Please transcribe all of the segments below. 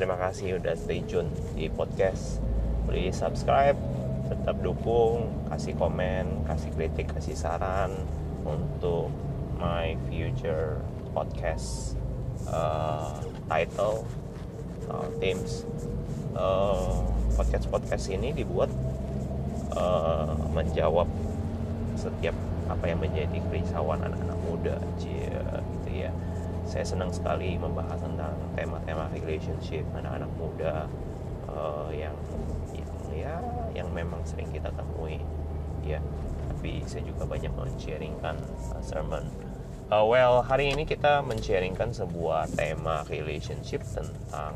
terima kasih udah stay tune di podcast. Please subscribe tetap dukung kasih komen kasih kritik kasih saran untuk my future podcast uh, title uh, themes. Uh, podcast podcast ini dibuat uh, menjawab setiap apa yang menjadi kerisauan anak-anak muda ya saya senang sekali membahas tentang tema-tema relationship anak-anak muda uh, yang yang ya yang memang sering kita temui ya. Tapi saya juga banyak men-sharingkan uh, sermon. Uh, well hari ini kita men-sharingkan sebuah tema relationship tentang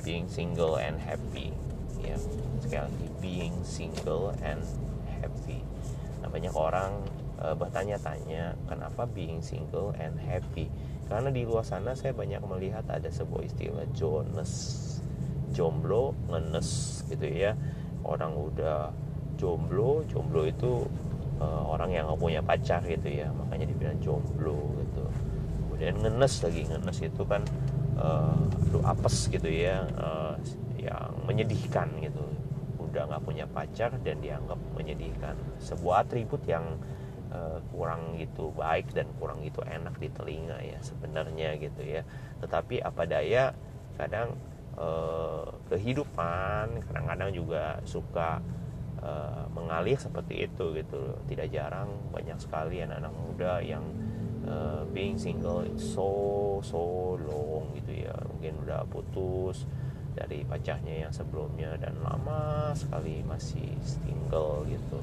being single and happy ya. Sekali lagi being single and happy. Nah banyak orang uh, bertanya-tanya kenapa being single and happy karena di luar sana saya banyak melihat ada sebuah istilah Jones jomblo ngenes gitu ya. Orang udah jomblo jomblo itu uh, orang yang nggak punya pacar gitu ya. Makanya dibilang jomblo gitu. Kemudian ngenes lagi ngenes itu kan uh, lu apes gitu ya uh, yang menyedihkan gitu. Udah nggak punya pacar dan dianggap menyedihkan. Sebuah atribut yang uh, kurang gitu baik dan kurang gitu enak di telinga ya sebenarnya gitu ya. Tetapi apa daya kadang uh, kehidupan kadang-kadang juga suka uh, mengalir seperti itu gitu. Tidak jarang banyak sekali anak-anak muda yang uh, being single so so long gitu ya. Mungkin udah putus dari pacarnya yang sebelumnya dan lama sekali masih single gitu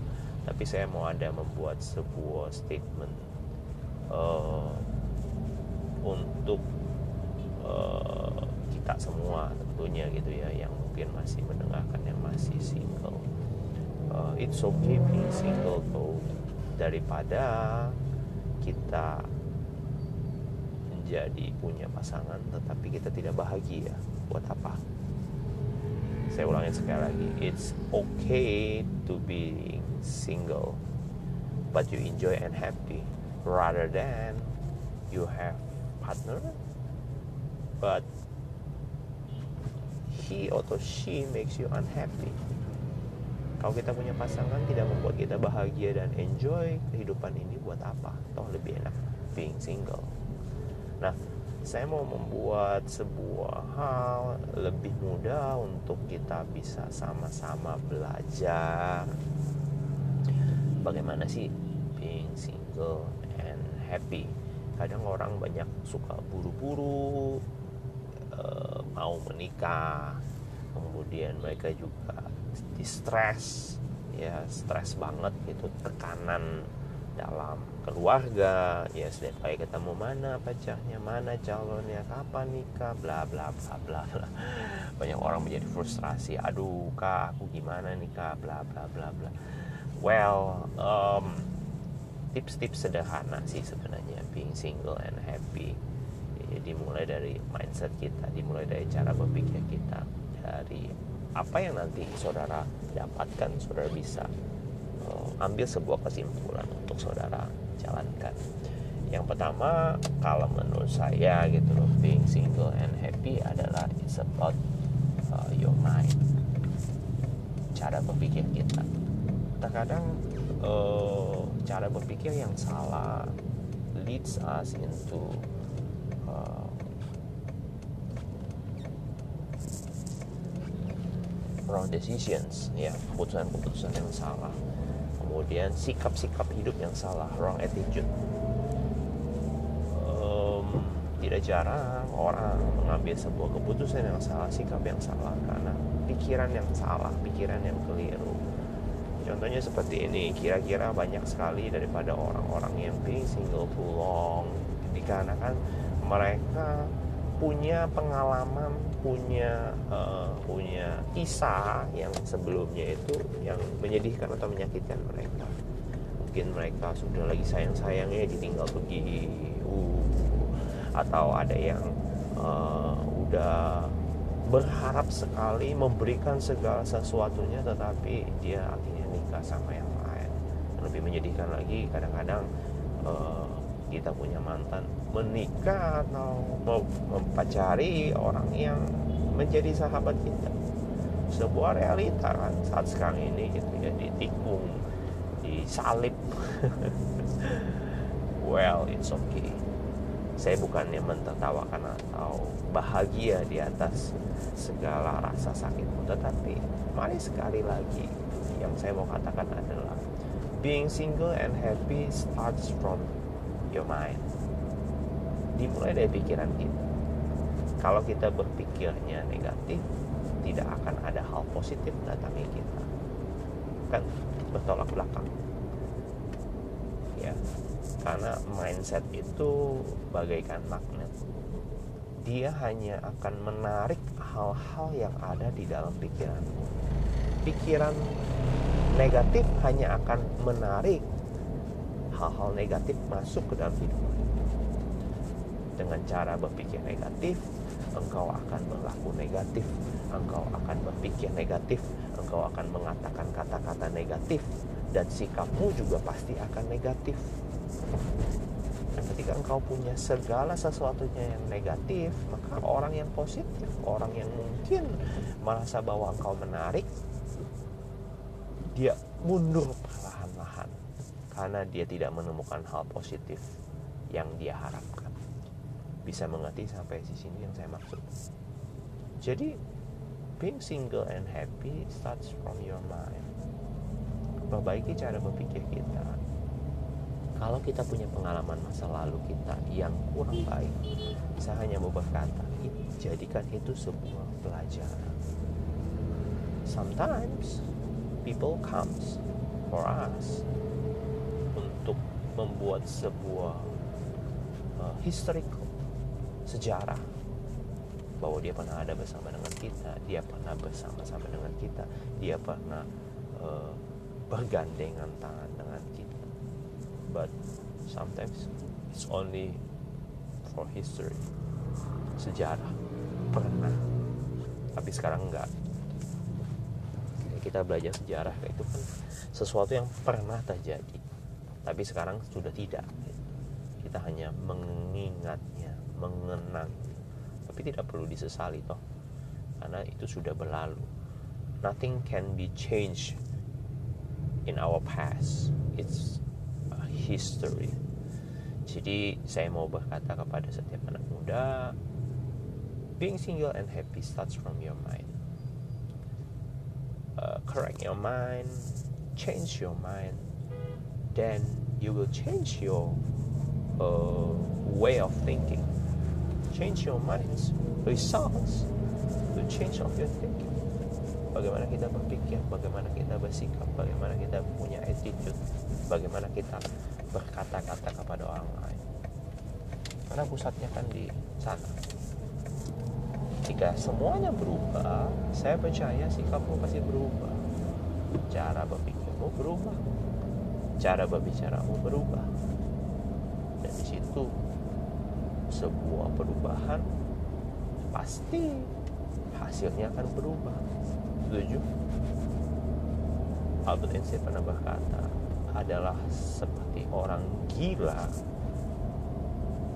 tapi saya mau ada membuat sebuah statement uh, untuk uh, kita semua tentunya gitu ya yang mungkin masih mendengarkan yang masih single. Uh, it's okay being single tuh daripada kita menjadi punya pasangan tetapi kita tidak bahagia buat apa? Saya ulangin sekali lagi it's okay to be single but you enjoy and happy rather than you have partner. But he atau she makes you unhappy. Kalau kita punya pasangan tidak membuat kita bahagia dan enjoy kehidupan ini buat apa? Toh lebih enak being single. Nah saya mau membuat sebuah hal lebih mudah untuk kita bisa sama-sama belajar bagaimana sih being single and happy? Kadang orang banyak suka buru-buru uh, mau menikah kemudian mereka juga distress ya stres banget gitu tekanan dalam keluarga ya setiap kali ketemu mana pacarnya mana calonnya kapan nikah bla bla bla bla bla. Banyak orang menjadi frustrasi aduh kak aku gimana nikah bla bla bla bla well um, tips-tips sederhana sih sebenarnya being single and happy. Ya, dimulai dari mindset kita dimulai dari cara berpikir kita dari apa yang nanti saudara dapatkan saudara bisa uh, ambil sebuah kesimpulan untuk saudara jalankan. Yang pertama kalau menurut saya gitu loh being single and happy adalah it's about uh, your mind cara berpikir kita terkadang uh, cara berpikir yang salah leads us into uh, wrong decisions. Ya keputusan-keputusan yang salah. Kemudian sikap-sikap hidup yang salah wrong attitude. Tidak jarang orang mengambil sebuah keputusan yang salah sikap yang salah karena pikiran yang salah pikiran yang keliru Contohnya seperti ini, kira-kira banyak sekali daripada orang-orang yang being single too dikarenakan mereka punya pengalaman, punya uh, punya kisah yang sebelumnya itu yang menyedihkan atau menyakitkan mereka. Mungkin mereka sudah lagi sayang-sayangnya ditinggal pergi, uh, atau ada yang uh, udah berharap sekali memberikan segala sesuatunya tetapi dia akhirnya nikah sama yang lain. Lebih menyedihkan lagi kadang-kadang uh, kita punya mantan menikah atau mempacari orang yang menjadi sahabat kita. Sebuah realita kan saat sekarang ini gitu ya ditikung disalib. Well it's okay saya bukannya mentertawakan atau bahagia di atas segala rasa sakitmu tetapi mari sekali lagi yang saya mau katakan adalah being single and happy starts from your mind. Dimulai dari pikiran kita. Kalau kita berpikirnya negatif tidak akan ada hal positif datangi kita. Kan bertolak belakang karena mindset itu bagaikan magnet. Dia hanya akan menarik hal-hal yang ada di dalam pikiranmu pikiran negatif hanya akan menarik hal-hal negatif masuk ke dalam hidup. Dengan cara berpikir negatif engkau akan berlaku negatif. Engkau akan berpikir negatif engkau akan mengatakan kata-kata negatif dan sikapmu juga pasti akan negatif ketika engkau punya segala sesuatunya yang negatif maka orang yang positif orang yang mungkin merasa bahwa engkau menarik dia mundur perlahan-lahan karena dia tidak menemukan hal positif yang dia harapkan. Bisa mengerti sampai di sini yang saya maksud? Jadi being single and happy starts from your mind. Perbaiki cara berpikir kita kalau kita punya pengalaman masa lalu kita yang kurang baik saya hanya mau berkata jadikan itu sebuah pelajaran sometimes people comes for us untuk membuat sebuah uh, historical sejarah bahwa dia pernah ada bersama dengan kita, dia pernah bersama-sama dengan kita, dia pernah uh, bergandengan tangan dengan kita. But sometimes it's only for history, sejarah pernah, tapi sekarang enggak. Kita belajar sejarah itu kan sesuatu yang pernah terjadi, tapi sekarang sudah tidak. Kita hanya mengingatnya, mengenang tapi tidak perlu disesali toh karena itu sudah berlalu nothing can be changed in our past it's history. Jadi saya mau berkata kepada setiap anak muda being single and happy starts from your mind. Uh, correct your mind change your mind then you will change your uh, way of thinking. Change your minds results to change of your thinking. Bagaimana kita berpikir bagaimana kita bersikap bagaimana kita punya attitude bagaimana kita berkata-kata kepada orang lain. Karena pusatnya kan di sana. Jika semuanya berubah saya percaya sikapmu pasti berubah. Cara berpikirmu berubah. Cara berbicaramu berubah. Dan di situ sebuah perubahan pasti hasilnya akan berubah. Setuju? Albert Einstein pernah berkata adalah seperti orang gila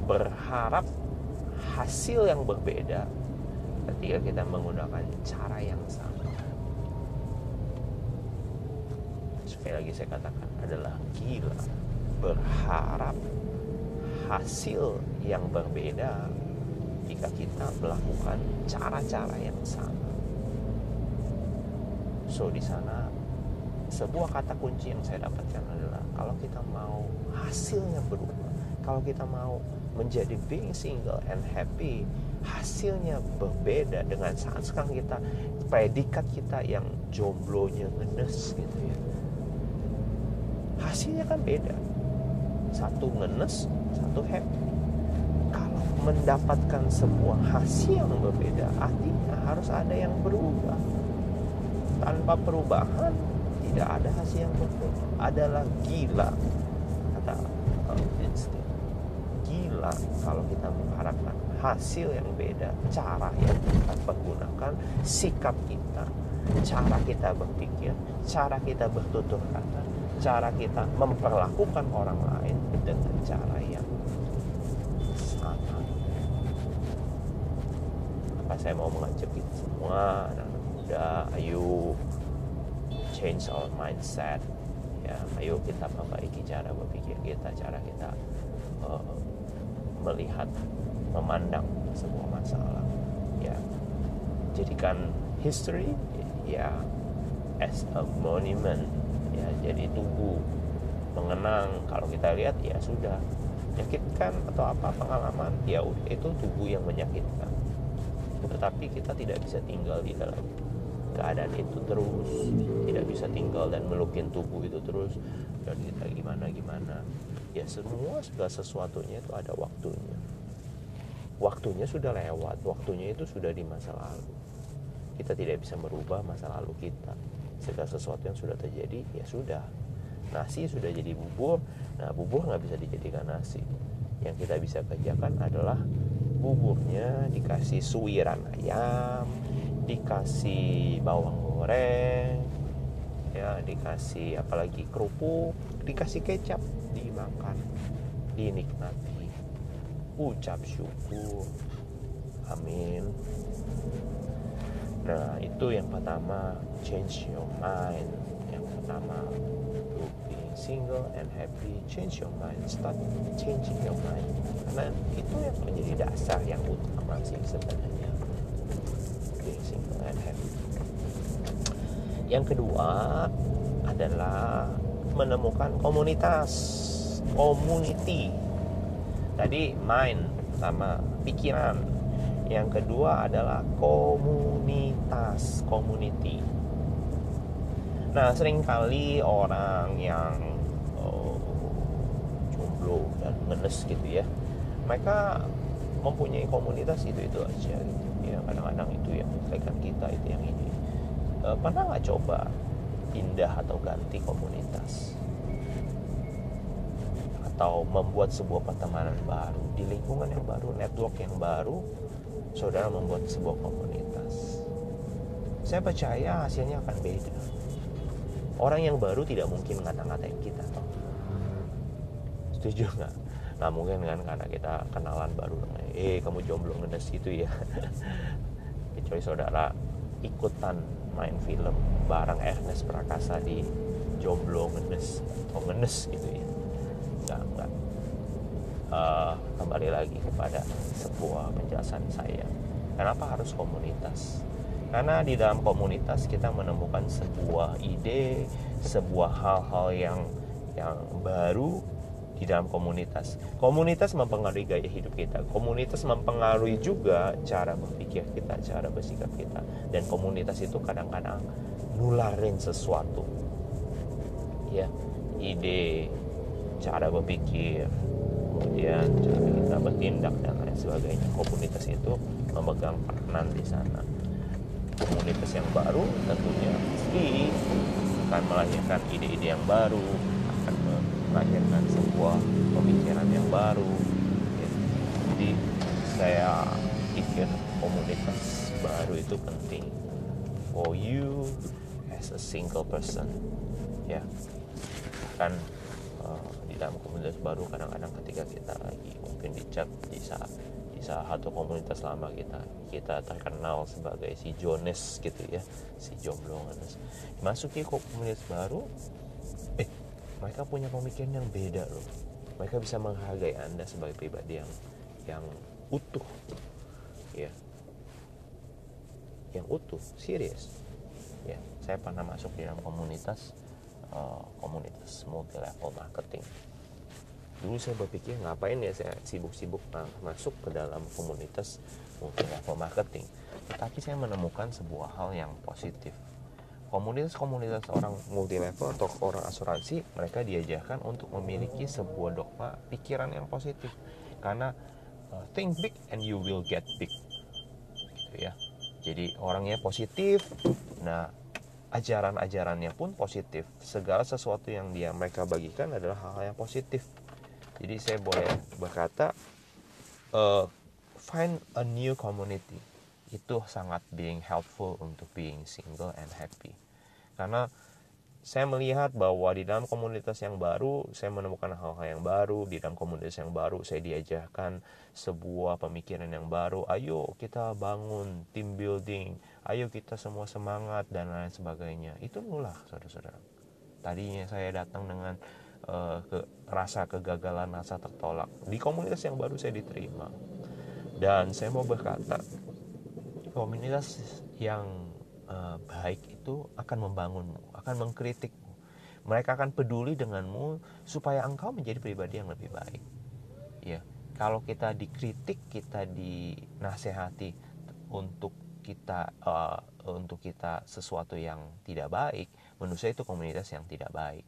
berharap hasil yang berbeda ketika kita menggunakan cara yang sama sekali lagi saya katakan adalah gila berharap hasil yang berbeda jika kita melakukan cara-cara yang sama. So di sana sebuah kata kunci yang saya dapatkan adalah kalau kita mau hasilnya berubah, kalau kita mau menjadi being single and happy, hasilnya berbeda dengan saat sekarang kita predikat kita yang jomblonya ngenes gitu ya. Hasilnya kan beda. Satu ngenes, satu happy kalau mendapatkan sebuah hasil yang berbeda artinya harus ada yang berubah tanpa perubahan tidak ada hasil yang berbeda adalah gila kata Einstein gila kalau kita mengharapkan hasil yang beda cara yang kita pergunakan sikap kita cara kita berpikir cara kita bertutur kata cara kita memperlakukan orang lain dengan cara yang sama. Maka saya mau mengajak kita semua anak-anak muda? Ayo change our mindset. Ya ayo kita perbaiki cara berpikir kita cara kita uh, melihat memandang sebuah masalah. Ya jadikan history ya as a monument. Ya jadi tubuh mengenang. Kalau kita lihat ya sudah. Menyakitkan atau apa pengalaman ya itu tubuh yang menyakitkan. Tetapi kita tidak bisa tinggal di dalam keadaan itu terus tidak bisa tinggal dan melukin tubuh itu terus. Dan kita gimana gimana? Ya semua segala sesuatunya itu ada waktunya. Waktunya sudah lewat waktunya itu sudah di masa lalu. Kita tidak bisa merubah masa lalu kita. Segala sesuatu yang sudah terjadi ya sudah. Nasi sudah jadi bubur. Nah bubur nggak bisa dijadikan nasi. Yang kita bisa kerjakan adalah buburnya dikasih suiran ayam dikasih bawang goreng ya dikasih apalagi kerupuk dikasih kecap dimakan dinikmati. Ucap syukur. Amin. Nah itu yang pertama change your mind. Yang pertama single and happy change your mind. Start changing your mind. Karena itu yang menjadi dasar yang utama sih sebenarnya yang kedua adalah menemukan komunitas community. Tadi mind sama pikiran. Yang kedua adalah komunitas community. Nah, sering kali orang yang oh, dan ngenes gitu ya, mereka mempunyai komunitas itu itu aja. gitu. Kadang-kadang itu yang menyelesaikan kita itu yang ini. E, pernah nggak coba pindah atau ganti komunitas? Atau membuat sebuah pertemanan baru di lingkungan yang baru, network yang baru, saudara membuat sebuah komunitas. Saya percaya hasilnya akan beda orang yang baru tidak mungkin ngata-ngatain kita setuju nggak nah mungkin kan karena kita kenalan baru. Eh kamu jomblo ngedes gitu ya. Kecuali saudara ikutan main film bareng Ernest Prakasa di jomblo ngedes atau ngenes gitu ya. Nggak nggak. Uh, kembali lagi kepada sebuah penjelasan saya. Kenapa harus komunitas? Karena di dalam komunitas kita menemukan sebuah ide, sebuah hal-hal yang yang baru di dalam komunitas. Komunitas mempengaruhi gaya hidup kita. Komunitas mempengaruhi juga cara berpikir kita, cara bersikap kita. Dan komunitas itu kadang-kadang nularin sesuatu. Ya, ide, cara berpikir, kemudian cara kita bertindak dan lain sebagainya. Komunitas itu memegang peranan di sana komunitas yang baru tentunya pasti akan melahirkan ide-ide yang baru melahirkan sebuah pemikiran yang baru ya. jadi saya pikir komunitas baru itu penting for you as a single person ya kan uh, di dalam komunitas baru kadang-kadang ketika kita lagi mungkin di chat di saat salah satu komunitas lama kita kita terkenal sebagai si Jones gitu ya si jomblo masuki komunitas baru mereka punya pemikiran yang beda loh. Mereka bisa menghargai anda sebagai pribadi yang yang utuh. Ya. Yang utuh serius. Ya saya pernah masuk di dalam komunitas uh, komunitas multi level marketing. Dulu saya berpikir ngapain ya saya sibuk-sibuk masuk ke dalam komunitas multi level marketing? Tetapi saya menemukan sebuah hal yang positif komunitas-komunitas orang multi level atau orang asuransi mereka diajarkan untuk memiliki sebuah dogma pikiran yang positif. Karena uh, think big and you will get big. Gitu ya. Jadi orangnya positif nah ajaran-ajarannya pun positif. Segala sesuatu yang dia mereka bagikan adalah hal-hal yang positif. Jadi saya boleh berkata uh, find a new community itu sangat being helpful untuk being single and happy. Karena saya melihat bahwa di dalam komunitas yang baru saya menemukan hal-hal yang baru di dalam komunitas yang baru saya diajarkan sebuah pemikiran yang baru ayo kita bangun team building ayo kita semua semangat dan lain sebagainya. Itu nulah saudara-saudara. Tadinya saya datang dengan uh, ke rasa kegagalan rasa tertolak. Di komunitas yang baru saya diterima. Dan saya mau berkata komunitas yang uh, baik itu akan membangunmu akan mengkritikmu. Mereka akan peduli denganmu supaya engkau menjadi pribadi yang lebih baik. Ya, kalau kita dikritik, kita dinasehati untuk kita uh, untuk kita sesuatu yang tidak baik, saya itu komunitas yang tidak baik.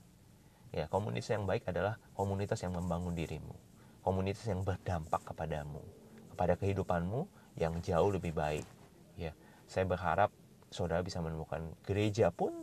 Ya, komunitas yang baik adalah komunitas yang membangun dirimu, komunitas yang berdampak kepadamu, kepada kehidupanmu yang jauh lebih baik. Ya, saya berharap saudara bisa menemukan gereja pun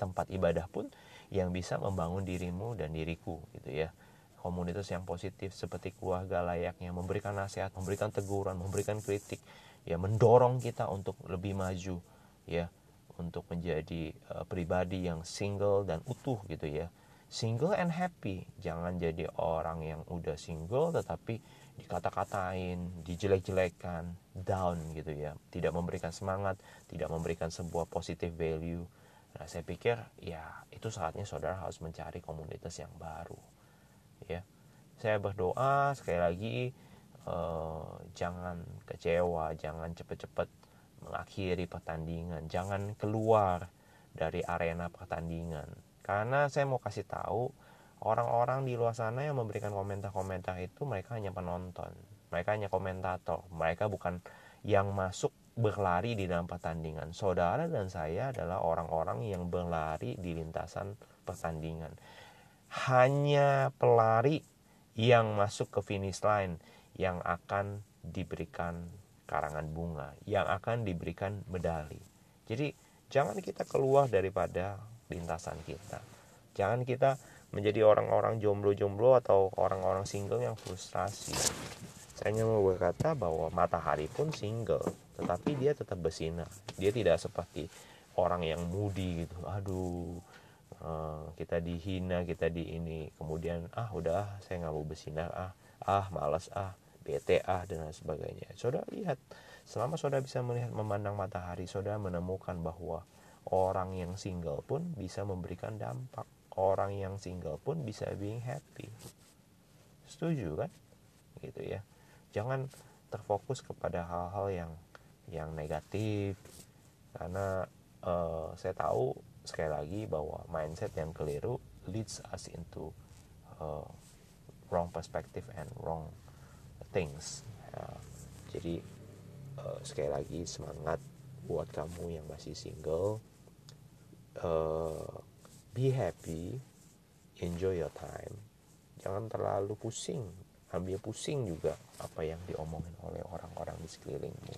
tempat ibadah pun yang bisa membangun dirimu dan diriku gitu ya. Komunitas yang positif seperti keluarga layaknya memberikan nasihat memberikan teguran memberikan kritik ya mendorong kita untuk lebih maju ya untuk menjadi uh, pribadi yang single dan utuh gitu ya single and happy jangan jadi orang yang udah single tetapi dikata-katain dijelek-jelekan down gitu ya tidak memberikan semangat tidak memberikan sebuah positive value Nah, saya pikir ya itu saatnya saudara harus mencari komunitas yang baru. Ya. Saya berdoa sekali lagi eh, jangan kecewa, jangan cepat-cepat mengakhiri pertandingan, jangan keluar dari arena pertandingan. Karena saya mau kasih tahu orang-orang di luar sana yang memberikan komentar-komentar itu mereka hanya penonton, mereka hanya komentator, mereka bukan yang masuk berlari di dalam pertandingan. Saudara dan saya adalah orang-orang yang berlari di lintasan pertandingan. Hanya pelari yang masuk ke finish line yang akan diberikan karangan bunga, yang akan diberikan medali. Jadi jangan kita keluar daripada lintasan kita. Jangan kita menjadi orang-orang jomblo-jomblo atau orang-orang single yang frustrasi. Saya hanya mau berkata bahwa matahari pun single, tetapi dia tetap bersinar. Dia tidak seperti orang yang moody gitu. Aduh, uh, kita dihina, kita di ini. Kemudian ah udah saya nggak mau bersinar ah, ah malas ah, bete ah dan lain sebagainya. Saudara lihat, selama saudara bisa melihat memandang matahari, saudara menemukan bahwa orang yang single pun bisa memberikan dampak. Orang yang single pun bisa being happy. Setuju kan? Gitu ya jangan terfokus kepada hal-hal yang yang negatif karena uh, saya tahu sekali lagi bahwa mindset yang keliru leads us into uh, wrong perspective and wrong things ya, jadi uh, sekali lagi semangat buat kamu yang masih single uh, be happy enjoy your time. Jangan terlalu pusing ambil pusing juga apa yang diomongin oleh orang-orang di sekelilingmu.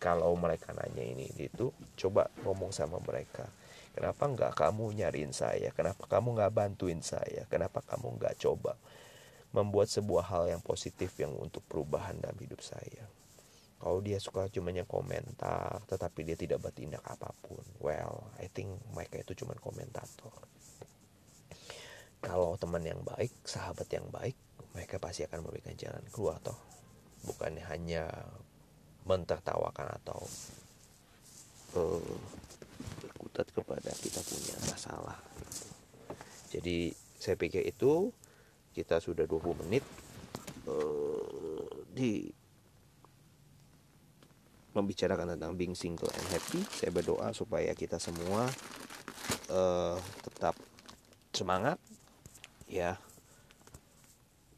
Kalau mereka nanya ini itu coba ngomong sama mereka. Kenapa nggak kamu nyariin saya? Kenapa kamu nggak bantuin saya? Kenapa kamu nggak coba membuat sebuah hal yang positif yang untuk perubahan dalam hidup saya kalau dia suka cuma yang komentar tetapi dia tidak bertindak apa pun well I think mereka itu cuma komentator. Kalau teman yang baik sahabat yang baik mereka pasti akan memberikan jalan keluar toh. Bukan hanya mentertawakan atau uh, kepada kita punya masalah. Jadi saya pikir itu kita sudah 20 menit uh, di membicarakan tentang being single and happy saya berdoa supaya kita semua uh, tetap semangat ya.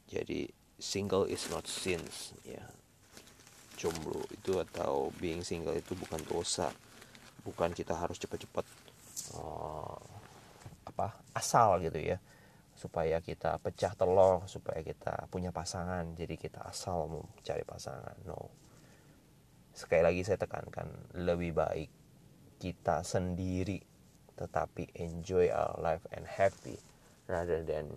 Jadi single is not sins ya. Jomblo itu atau being single itu bukan dosa. Bukan kita harus cepat-cepat uh, apa asal gitu ya. Supaya kita pecah telur supaya kita punya pasangan. Jadi kita asal mau cari pasangan no sekali lagi saya tekankan lebih baik kita sendiri tetapi enjoy our life and happy rather than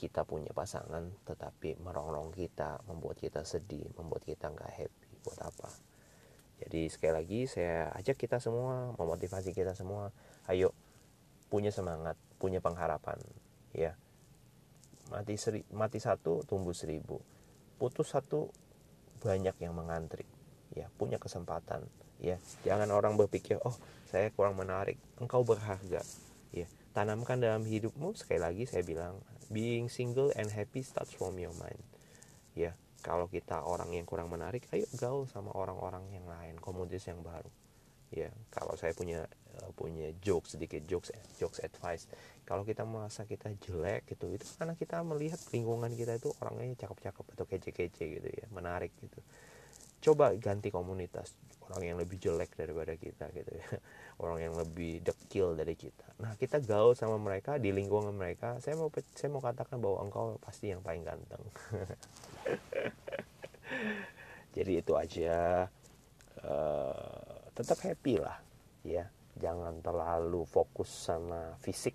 kita punya pasangan tetapi merongrong kita membuat kita sedih membuat kita nggak happy buat apa. Jadi sekali lagi saya ajak kita semua memotivasi kita semua ayo punya semangat punya pengharapan ya. Mati seri, mati satu tumbuh seribu. Putus satu banyak yang mengantri ya punya kesempatan. Ya jangan orang berpikir oh saya kurang menarik engkau berharga. Ya tanamkan dalam hidupmu sekali lagi saya bilang being single and happy starts from your mind. Ya kalau kita orang yang kurang menarik ayo gaul sama orang-orang yang lain komunitas yang baru. Ya kalau saya punya uh, punya jokes sedikit jokes jokes advice kalau kita merasa kita jelek gitu itu karena kita melihat lingkungan kita itu orangnya cakep-cakep atau kece-kece gitu ya menarik gitu coba ganti komunitas orang yang lebih jelek daripada kita gitu ya. Orang yang lebih dekil dari kita. Nah kita gaul sama mereka di lingkungan mereka saya mau saya mau katakan bahwa engkau pasti yang paling ganteng. Jadi itu aja. Uh, tetap happy lah ya. Jangan terlalu fokus sama fisik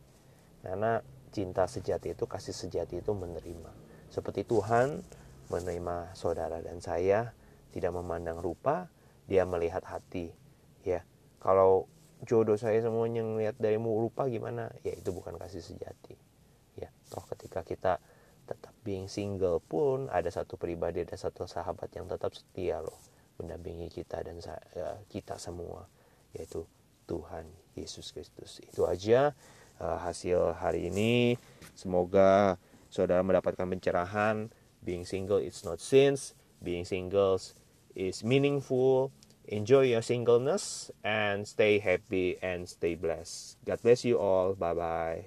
karena cinta sejati itu kasih sejati itu menerima. Seperti Tuhan menerima saudara dan saya tidak memandang rupa dia melihat hati ya kalau jodoh saya semuanya ngelihat dari rupa gimana ya itu bukan kasih sejati ya toh ketika kita tetap being single pun ada satu pribadi ada satu sahabat yang tetap setia loh mendampingi kita dan uh, kita semua yaitu Tuhan Yesus Kristus. Itu aja uh, hasil hari ini. Semoga saudara mendapatkan pencerahan. Being single it's not sins. Being singles is meaningful. Enjoy your singleness and stay happy and stay blessed. God bless you all. Bye bye.